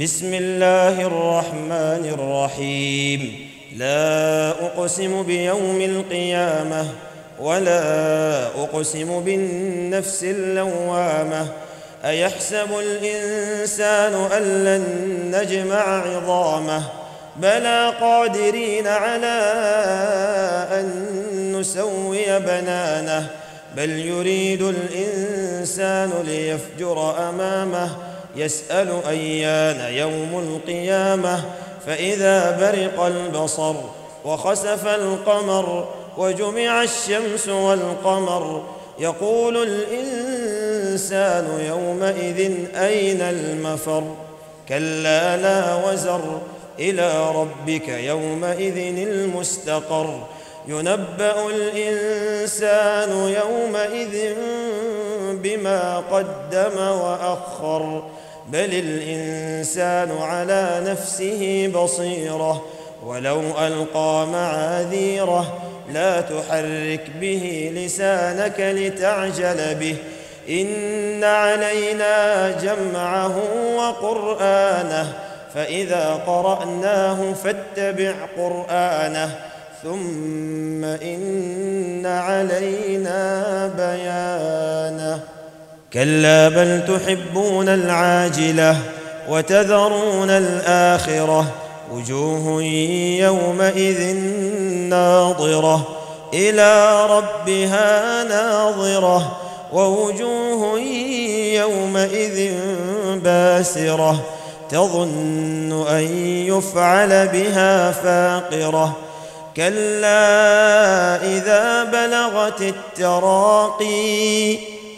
بسم الله الرحمن الرحيم لا اقسم بيوم القيامه ولا اقسم بالنفس اللوامه ايحسب الانسان ان لن نجمع عظامه بلى قادرين على ان نسوي بنانه بل يريد الانسان ليفجر امامه يسأل أيان يوم القيامة فإذا برق البصر وخسف القمر وجمع الشمس والقمر يقول الإنسان يومئذ أين المفر كلا لا وزر إلى ربك يومئذ المستقر ينبأ الإنسان يومئذ بما قدم وأخر بل الإنسان على نفسه بصيرة ولو ألقى معاذيره لا تحرك به لسانك لتعجل به. إن علينا جمعه وقرآنه فإذا قرأناه فاتبع قرآنه ثم إن علينا بيانه. كلا بل تحبون العاجلة وتذرون الآخرة وجوه يومئذ ناظرة إلى ربها ناظرة ووجوه يومئذ باسرة تظن أن يفعل بها فاقرة كلا إذا بلغت التراقي